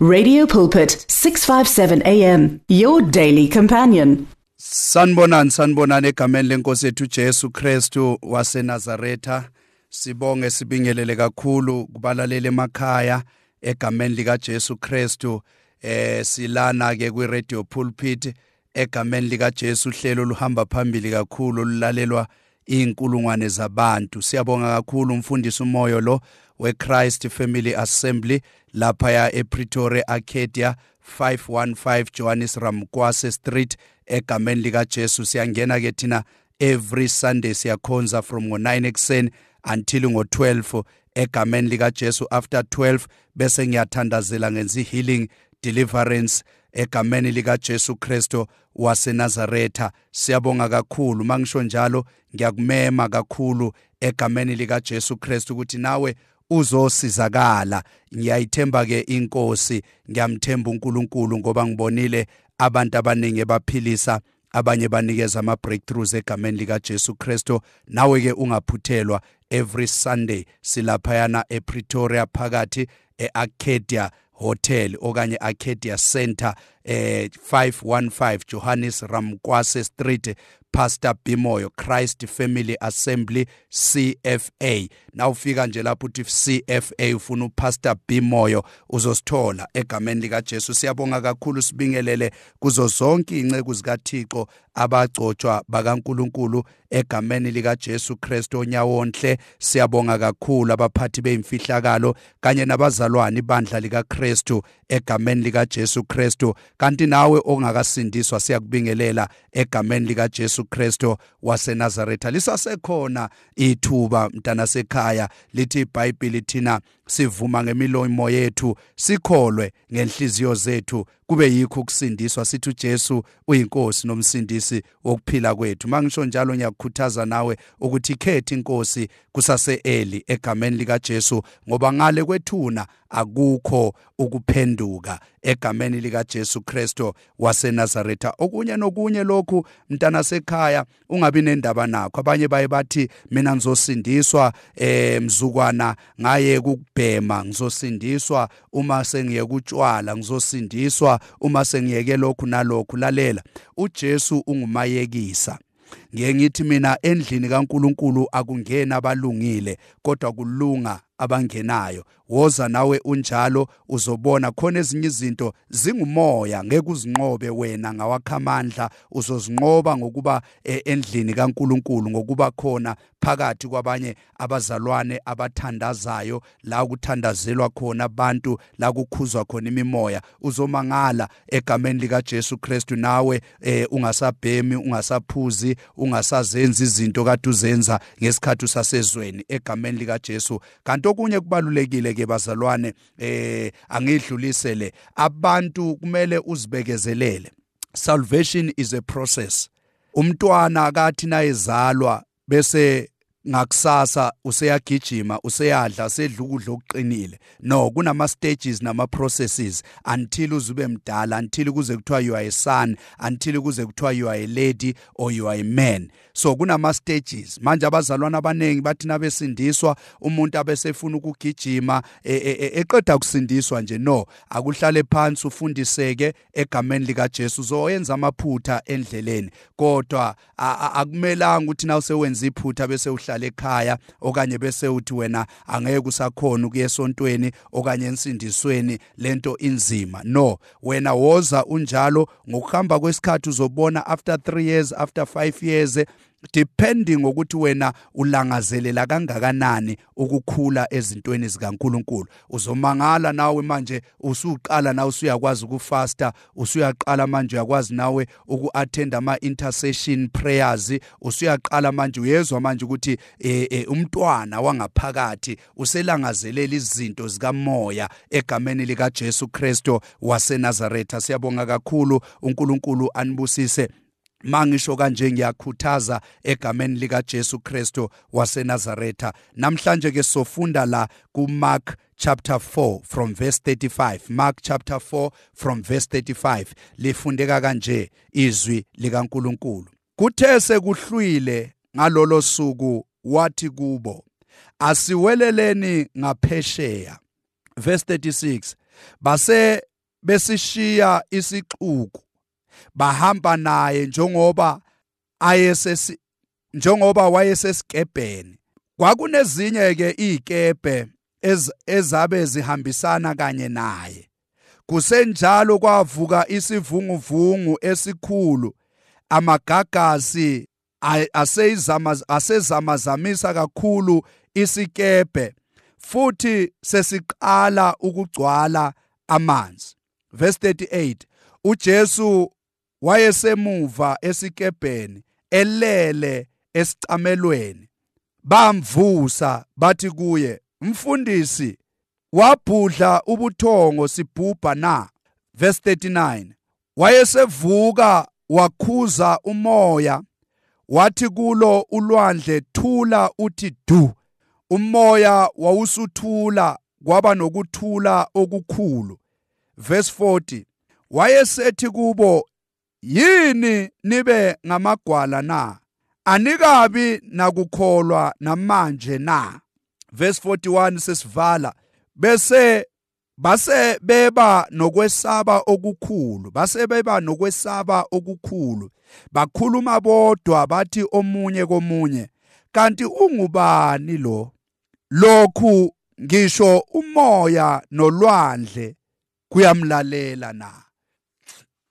Radio Pulpit 657 AM your daily companion. Sanibonani sanibonani egameni lenkosi yethu Jesu Kristu waseNazaretha. Sibonge sibingelele kakhulu kubalalele emakhaya egameni lika Jesu Kristu. Eh silana ke kwi Radio Pulpit egameni lika Jesu hlelo luhamba phambili kakhulu lulalelwa inkulungwane zabantu. Siyabonga kakhulu umfundisi umoyo lo weChrist Family Assembly lapha ePretoria Arcadia 515 Johannes Ramkwase Street egameni lika Jesu siyangena ke thina every Sunday siyakhonza from ngo9 ekseni until ngo12 egameni lika Jesu after 12 bese ngiyathandazela ngenzi healing deliverance egameni lika Jesu Kristo waseNazaretha. Siyabonga kakhulu. Mangisho njalo ngiyakumema kakhulu egameni lika Jesu Kristu ukuthi nawe uzosizakala. Ngiyayithemba ke inkosi. Ngiyamthemba uNkulunkulu ngoba ngibonile abantu abaningi baphilisa abanye banikeza ama breakthroughs egameni lika Jesu Kristo nawe ke ungaphuthelwa every Sunday silapha yana ePretoria phakathi eArcadia Hotel okanye Arcadia Center eh 515 Johannes Ramkwase Street. Pastor Bimoyo Christ Family Assembly CFA nawufika nje lapho uthi CFA ufuna uPastor Bimoyo uzosithola egameni lika Jesu siyabonga kakhulu sibingelele kuzo zonke inceku zikaThixo abagcotshwa bakaNkuluNkulu egameni lika Jesu Kristu onyawonhle. Siyabonga kakhulu abaphathi beimfihlakalo kanye nabazalwane ibandla lika Kristu egameni lika Jesu Kristu. Kanti nawe ongakasindiswa siyakubingelela egameni lika Jesu Kristu waseNazaretha. Lisasekhona ithuba mntana sekhaya lithi iBhayibheli thina sivuma ngemilomo yethu sikholwe ngenhliziyo zethu. Kube yikho ukusindiswa sithi uJesu uyinkosi nomsindisi wokuphila kwethu. Mangisho njalo ngiyakukhuthaza nawe ukuthi khethe inkosi kusase eli egameni lika Jesu ngoba ngale kwethuna akukho ukuphenduka egameni lika Jesu Kristo waseNazaretha. Okunye nokunye lokhu mntana sekhaya ungabi nendaba nakho. Abanye baye bathi mina ngizosindiswa eh mzukwana ngaye kubhema ngizosindiswa. Uma sengiye kutshwala ngizosindiswa. Uma sengiyeke lokhu nalokhu lalela. uJesu ungumayekisa. Ngiye ngithi mina endlini kaNkuluNkulu akungena abalungile kodwa kulunga abangenayo. Woza nawe unjalo uzobona khona ezinye izinto zingumoya ngeke uzinqobe wena ngawakhamandla. Uzozinqoba ngokuba e, endlini kaNkuluNkulu ngokuba khona phakathi kwabanye abazalwane abathandazayo la kuthandazelwa khona abantu la kukhuzwa khona imimoya. Uzomangala egameni lika Jesu Kristu nawe eh, ungasabhemi ungasaphuzi ungasazenza izinto kade uzenza ngesikhathi usasezweni egameni lika Jesu kanti okunye kubalulekile ke bazalwane eh angidlulisele abantu kumele uzibekezelele. Salvation is a process. Umntwana akathi nayezalwa bese ngakusasa useyagijima useyadla sedla ukudla okuqinile. No kunama stages nama processes until uzube mdala until kuze kuthiwa you are a son until kuze kuthiwa you are a lady or you are a man. So kunama stages manje abazalwana abanengi bathi nabesindiswa umuntu abesefuna ukugijima e, e, e, eqeda ukusindiswa nje no akuhlale phansi ufundiseke egameni lika Jesu uzoyenza amaphutha endleleni. Kodwa akumelanga ukuthi na usewenza iphutha bese uhlala ekhaya okanye bese uthi wena angeke usakhona ukuya esontweni okanye ensindisweni lento inzima. No wena woza unjalo ngokuhamba kwesikhathi uzobona after 3 years after 5 years depending ukuthi wena ulangazelela kangakanani ukukhula ezintweni zikaNkuluNkulu. Uzomangala nawe manje usuqala nawe usuyakwazi ukufasta usuyaqala manje uyakwazi nawe ukuattend ama intercession prayers. Usuyaqala manje uyezwa manje ukuthi e, e, umntwana wangaphakathi uselangazelela izinto zikamoya egameni lika Jesu Kristo waseNazaretha. Siyabonga kakhulu uNkulunkulu anibusise. Mangisho kanje ngiyakhuthaza egameni lika Jesu Kristo waseNazaretha. Namhlanje ke sofunda la kuMark chapter 4 from verse 35 Mark chapter 4 from verse 35 lifundeka kanje izwi likaNkuluNkulu. Kuthe sekuhlwile ngalolo suku wathi kubo asiweleleni ngaphesheya. Verse 36 base besishiya isixuku bahamba naye njengoba ayesesi njengoba wayesesikebheni kwakunezinye ke izikebe ezabe zihambisana kanye naye. Kusenjalo kwavuka isivunguvungu esikhulu. Amagagasi asezamazamisa kakhulu isikebe futhi sesiqala ukugcwala amanzi. Verse 38 uJesu wayesemuva esikebheni elele esicamelweni bamvusa bathi kuye mfundisi wabhudla ubuthongo sibhubha na? Verse 39 wayesevuka wakhuza umoya wathi kulo ulwandle thula uthi du. Umoya wawusuthula kwaba nokuthula okukhulu. Verse 40 wayesethi kubo yini nibe ngamagwala na? Anikabi nakukholwa namanje na? Verse 41 sesivala bese base beba nokwesaba okukhulu base beba nokwesaba okukhulu. Bakhuluma bodwa bathi omunye komunye kanti ungubani lo? Lokhu ngisho umoya nolwandle kuyamlalela na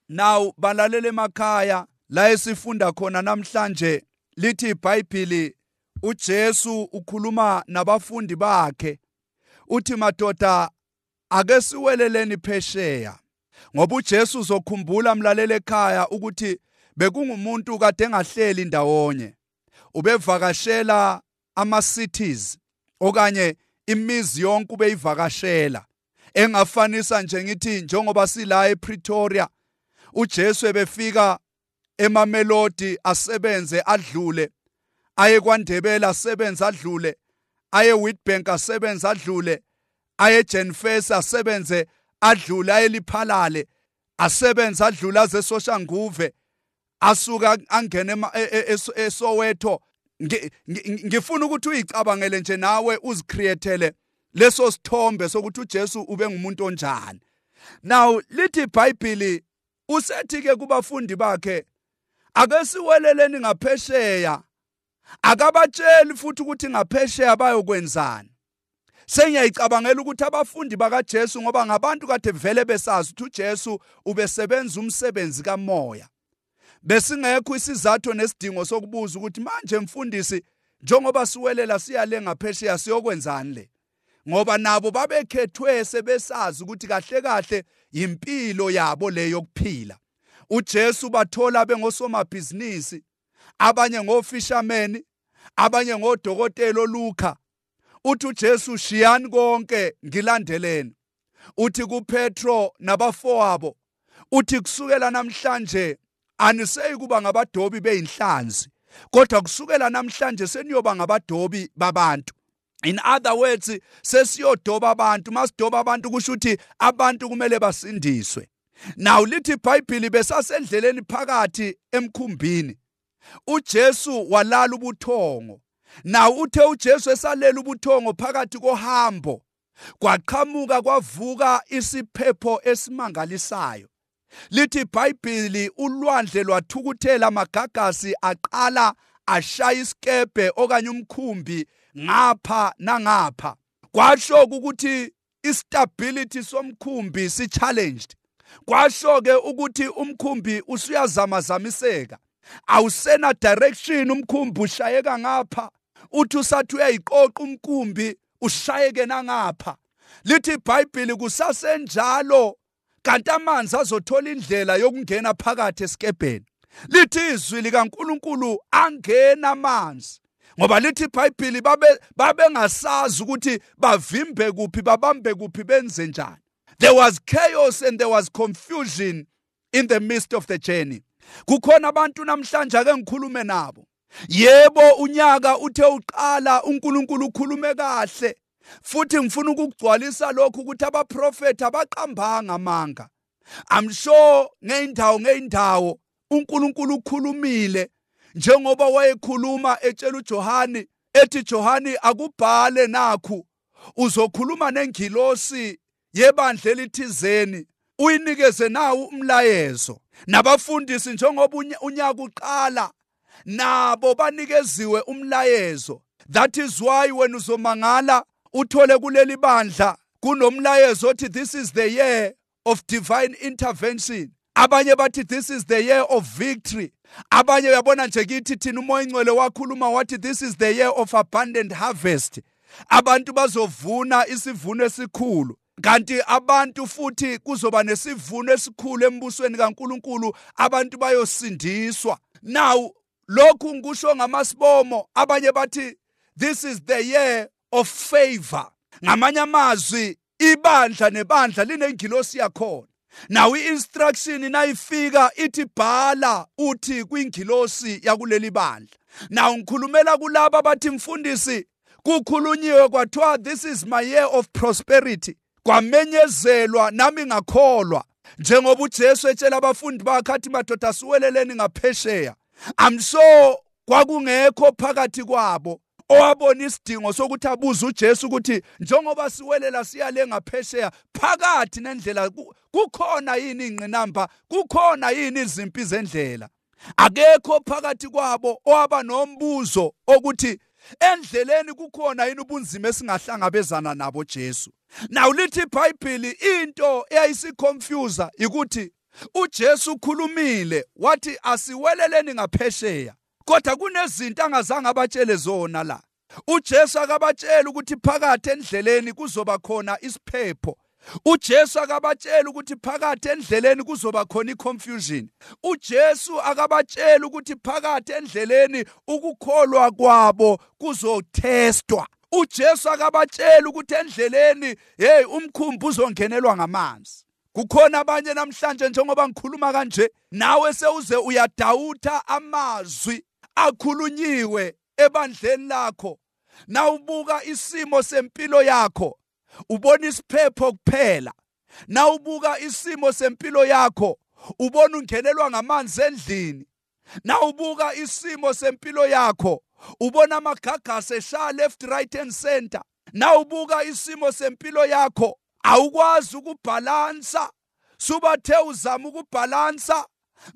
now balalele emakhaya la esifunda khona namhlanje lithi iBhayibheli uJesu ukhuluma nabafundi bakhe. Uthi madoda ake siweleleni phesheya ngoba uJesu uzokhumbula mlalele ekhaya ukuthi bekungumuntu kade engahleli ndawonye. Ubevakashela ama cities okanye imizi yonke ubeyivakashela. Engafanisa nje ngithi njengoba sila ePretoria uJesu ebefika emamelodi asebenze adlule. Aye kwaNdebela asebenze adlule. Aye Witbank asebenze adlule. Aye Jenfest asebenze adlule. Aye Liphalale asebenze adlule. Aze Soshanguve asuka angene eSoweto. Ngifuna ukuthi uyicabangele nje nawe uzicreatele leso sithombe sokuthi uJesu ube ngumuntu onjani. Now lithi iBhayibheli usethi ke kubafundi bakhe ake siweleleni ngaphesheya. Akabatsheli futhi ukuthi ngaphesheya bayokwenzani. Sengiyayicabangela ukuthi abafundi bakaJesu ngoba ngabantu kade vele besazi ukuthi uJesu ubesebenza umsebenzi kamoya. Besingekho isizathu nesidingo sokubuza ukuthi manje mfundisi njengoba siwelela siyale ngaphesheya siyokwenzani le? Ngoba nabo babekhethwe sebesazi ukuthi kahle kahle impilo yabo leyo kuphila uJesu bathola bengosomabhizinisi abanye ngofishermen abanye ngodokotela olukha. Uthi uJesu shiyani konke ngilandeleni uthi kuPetro nabafowabo uthi kusukela namhlanje aniseyi kuba ngabadobi beyinhlanzi kodwa kusukela namhlanje seniyoba ngabadobi babantu. In other words sesiyodoba abantu masidoba abantu kusho ukuthi abantu kumele basindiswe. Now lithi iBhayibheli besasendleleni phakathi emkhumbini. uJesu walala ubuthongo. Naw uthe uJesu esalela ubuthongo phakathi kohambo kwaqhamuka kwavuka isiphepho esimangalisayo. Lithi iBhayibheli ulwandle lwathukuthela amagagasi aqala ashaya isikebe okanye umkhumbi ngapha nangapha. Kwasho ukuthi istability somkhumbi si challenged kwasho ke ukuthi umkhumbi usuyazamazamiseka. Awusena direction umkhumbi ushayeka ngapha. Uthi usathi uyayiqoqa umkhumbi ushayeke nangapha. Lithi iBhayibheli kusasenjalo kanti amanzi azothola indlela yokungena phakathi esikebheni. Lithi izwi likaNkuluNkulu angena amanzi. Ngoba lithi iBhayibheli babe babengasazi ukuthi bavimbe kuphi babambe kuphi benze njani. There was chaos and there was confusion in the midst of the journey. Kukhona abantu namhlanje ake ngikhulume nabo. Yebo unyaka uthe uqala uNkulunkulu ukhulume kahle. Futhi ngifuna ukugcwalisa lokhu ukuthi abaprofeti abaqambanga amanga i'm sure ngeindawo ngeindawo uNkulunkulu ukhulumile. Njengoba wayekhuluma etshela uJohani ethi Johani akubhale nakhu. Uzokhuluma nengilosi yebandla elithizeni uyinikeze nawo umlayezo? Nabafundisi njengoba unyaka uqala nabo banikeziwe umlayezo. That is why when uzomangala uthole kuleli bandla kunomlayezo othi this is the year of divine intervention. Abanye bathi this is the year of victory. Abanye uyabona nje kithi thina umoya ingcwele wakhuluma wathi this is the year of abundant harvest. Abantu bazovuna isivuno esikhulu. Kanti abantu futhi kuzoba nesivuno esikhulu embusweni kaNkuluNkulu abantu bayosindiswa. Now lokhu ngisho ngamasibomo abanye bathi this is the year of favor. Ngamanye amazwi ibandla nebandla linengilosi yakhona. Naw i-instruction nayifika ithi bhala uthi kwingilosi yakuleli bandla. Naw ngikhulumela kulabo abathi mfundisi kukhulunyiwe kwathiwa this is my year of prosperity. Kwamenyezelwa nami ngakholwa. Njengoba uJesu etshela abafundi bakhe athi madoda siweleleni ngaphesheya i'm sure kwakungekho phakathi kwabo. Owabona isidingo sokuthi abuze uJesu ukuthi njengoba siwelela siyale ngaphesheya phakathi nendlela kukhona yini ingqinamba? Kukhona yini izimpi zendlela? Akekho phakathi kwabo owaba nombuzo ukuthi endleleni kukhona yini ubunzima esingahlangabezana nabo Jesu? Now lithi iBhayibheli into eyayisiconfuse ukuthi uJesu ukhulumile wathi asiweleleni ngaphesheya kodwa kunezinto angazange abatshele zona la. uJesu akabatshela ukuthi phakathi endleleni kuzoba khona isiphepho. uJesu akabatshela ukuthi phakathi endleleni kuzoba khona iconfusion. uJesu akabatshela ukuthi phakathi endleleni ukukholwa kwabo kuzothestwa. uJesu akabatshela ukuthi endleleni hey umkhumbi uzongenelwa ngamanzi. Kukhona abanye namhlanje njengoba ngikhuluma kanje nawe sewuze uyadawutha amazwi. Akhulunyiwe ebandleni lakho. Nawubuka isimo sempilo yakho. Ubona isiphepho kuphela. Nawubuka isimo sempilo yakho. Ubona ungenelwa ngamanzi endlini. Nawubuka isimo sempilo yakho. Ubona amagagasi eshaya left right and center. Nawubuka isimo sempilo yakho. Awukwazi ukubhalansa. Subathe uzama ukubhalansa.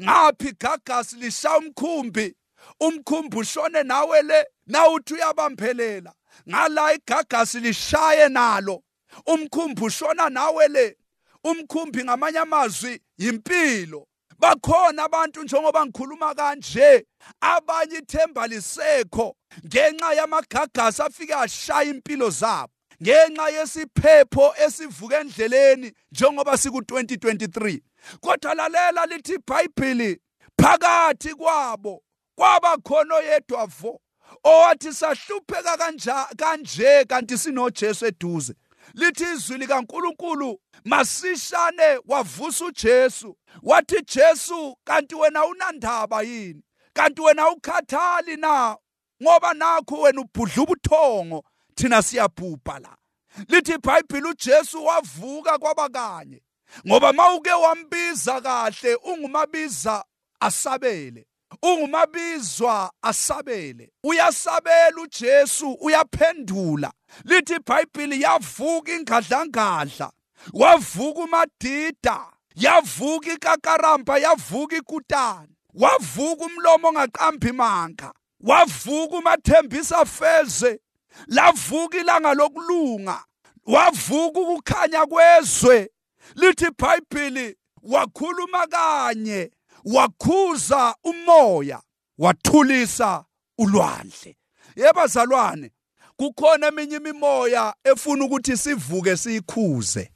Ngaphi gagasi lishaya umkhumbi? Umkhumbi ushone nawe le nawuthi uyabambelela. Ngala igagasi lishaye nalo. Umkhumbi ushona nawe le umkhumbi ngamanye amazwi impilo bakhona abantu njengoba ngikhuluma kanje abanye ithemba lisekho ngenxa yamagagasi afike ashaya impilo zabo. Ngenxa yesiphepho esivuka endleleni njengoba siku-2023 kodwa lalela lithi ibhayibhili phakathi kwabo kwaba khona oyedwa vo owathi sahlupheka kanje kanti sinojesu eduze. Lithi izwi likaNkuluNkulu masishane wavusa uJesu. Wathi Jesu kanti wena unandaba yini? Kanti wena ukhathali na? Ngoba nakho wena ubhudla ubuthongo thina siyabhubha la. Lithi iBhayibheli uJesu wavuka kwabakanye ngoba mawuke wambiza kahle ungumabiza asabele. Ungumabizwa asabele uyasabela uJesu uyaphendula. Lithi iBhayibheli yavuka ingadlangadla wavuka umadida yavuka ikakaramba yavuka ikutani wavuka umlomo ongaqambi manga wavuka umathembisa feze lavuka ilanga lokulunga wavuka ukukhanya kwezwe. Lithi iBhayibheli wakhuluma kanye. Wakhuza umoya wathulisa ulwandle. Yebazalwane kukhona eminye imimoya efuna ukuthi sivuke siyikhuze.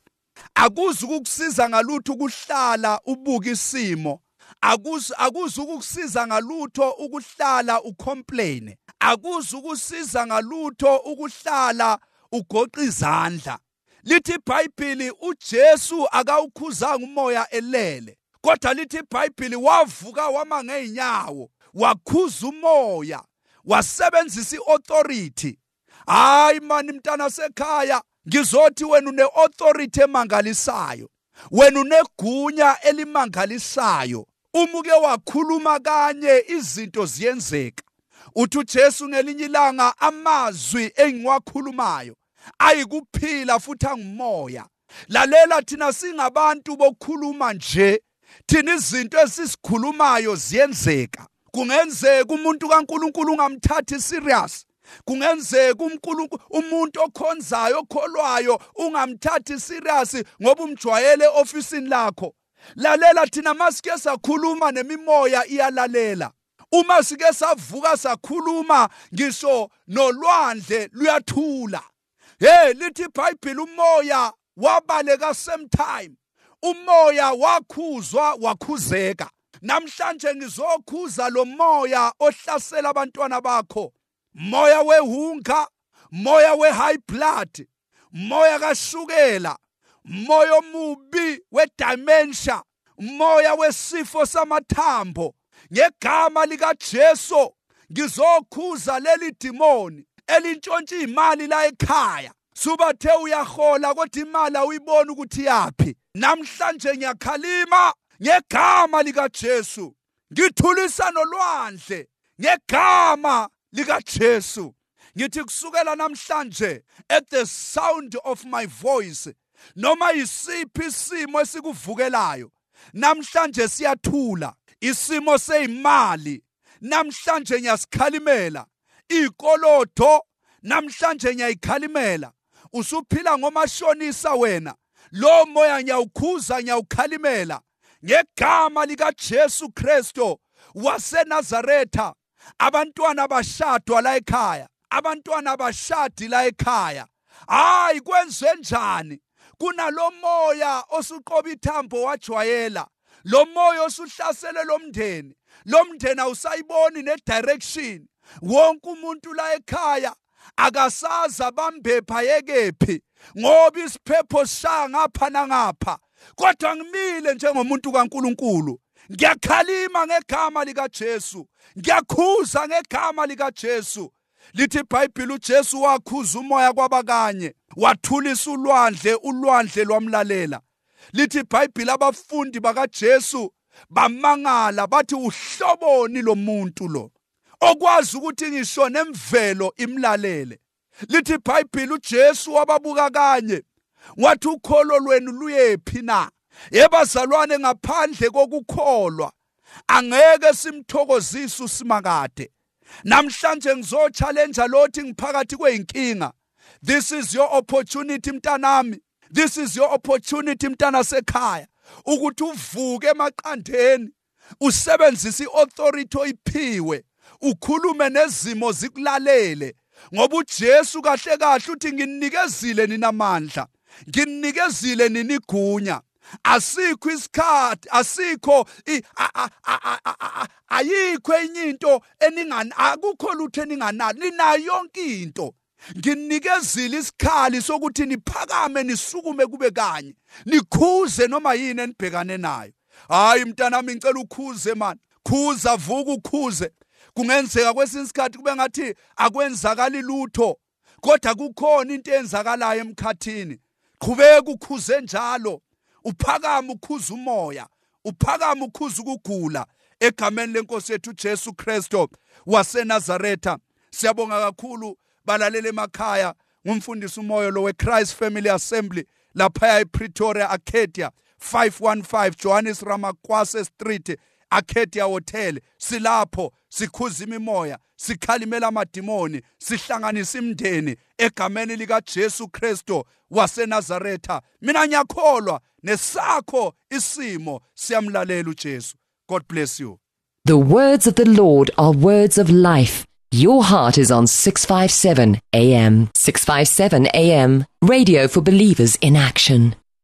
Akuzi ukukusiza ngalutho ukuhlala ubuka isimo. Akuzi akuzi ukukusiza ngalutho ukuhlala ucomplain akuzi ukusiza ngalutho ukuhlala ugoqa izandla. Lithi iBhayibheli uJesu akawukhuzanga umoya elele. Kodwa lithi iBhayibheli wavuka wama ngeenyawo wakhuza umoya wasebenzisa iauthority. Hayi mani mntana sekhaya ngizothi wena une-authority emangalisayo wena unegunya elimangalisayo. Umuke wakhuluma kanye izinto ziyenzeka. Uthi uJesu ngelinye ilanga amazwi engiwakhulumayo ayikuphila futhi angumoya. Lalela thina singabantu bokukhuluma nje. Thina izinto esisikhulumayo ziyenzeka. Kungenzeka umuntu kaNkuluNkulu ungamthathi serious. Kungenzeka umuntu okhonzayo okholwayo ungamthathi serious ngoba umjwayele ofisini lakho. Lalela thina masike sakhuluma nemimoya iyalalela. Uma sike savuka sakhuluma ngisho nolwandle luyathula. Hey lithi iBhayibheli umoya wabaleka same time umoya wakhuzwa wakhuzeka. Namhlanje ngizokhuza lo moya ohlasela abantwana bakho. Moya wehunga moya wehigh blood moya kashukela moya omubi wedementia moya wesifo samathambo. Ngegama lika Jesu ngizokhuza leli demoni elintshontsha imali la ekhaya. Subathe uyahola kodwa imali awuyiboni ukuthi yapi namhlanje ngiyakhalima ngegama lika Jesu ngithulisa nolwandle ngegama lika Jesu ngithi kusukela namhlanje at the sound of my voice noma yisiphi isimo esikuvukelayo namhlanje siyathula. Isimo seyimali namhlanje ngiyasikhalimela. Ikolodo namhlanje ngiyayikhalimela. Usuphila ngomashonisa wena. Lo moya ngiyawukhuza ngiyawukhalimela. Ngegama lika Jesu Kristo waseNazaretha abantwana bashadwa la ekhaya abantwana bashadi la ekhaya. Hayi kwenze njani? Kunalomoya osuqoba ithambo wajwayela lo moya osuhlasele lomndeni lomndeni awusayiboni nedirection. Wonke umuntu la ekhaya akasaza bambepha yekephi? Ngoba isiphepho sishaya ngapha nangapha. Kodwa ngimile njengomuntu kaNkuluNkulu. Ngiyakhalima ngegama lika Jesu ngiyakhuza ngegama lika Jesu lithi iBhayibheli uJesu wakhuza umoya kwabakanye wathulisa ulwandle ulwandle lwamlalela. Lithi iBhayibheli abafundi bakaJesu bamangala bathi uhloboni lo muntu lo okwazi ukuthi ngisho nemvelo imlalele. Lithi iBhayibheli uJesu wababuka kanye. Wathi ukholo lwenu luyephi na? Yebazalwane ngaphandle kokukholwa angeke simthokozise usimakade. Namhlanje ngizochallenge lothi ngiphakathi kweinkinga this is your opportunity mntanami. This is your opportunity mntana sekhaya ukuthi uvuke emaqandeni usebenzise iauthority oyiphiwe. Ukhulume nezimo zikulalele ngoba uJesu kahle kahle uthi nginikezile nina amandla nginikezile nina igunya. Asikho isikhathi asikho ayikho enye into eningani akukho lutho eninganalo ninayo yonke into. Nginikezile isikhali sokuthi niphakame nisukume kube kanye nikhuze noma yini enibhekane nayo. Hayi mntanami ngicela ukhuze man. Khuza vuka ukhuze. Kungenzeka kwesinye isikhathi kube ngathi akwenzakali lutho kodwa kukhona into eyenzakalayo emkhathini. Qhubeka ukhuze njalo uphakama ukhuza umoya uphakama ukhuza ukugula. Egameni lenkosi yethu Jesu Kristo waseNazaretha. Siyabonga kakhulu balalela emakhaya ngumfundisi umoya lo weChrist Family Assembly lapha ePretoria Arcadia 515 Johannes Ramakwase Street. Arcadia Hotel silapho sikhuza imimoya sikhalimela amadimoni sihlanganisa imndeni egameni lika Jesu Kristo waseNazaretha. Mina ngiyakholwa nesakho isimo. Siyamlalela uJesu. God bless you. The words of the Lord are words of life. Your heart is on 657 AM 657 AM radio for believers in action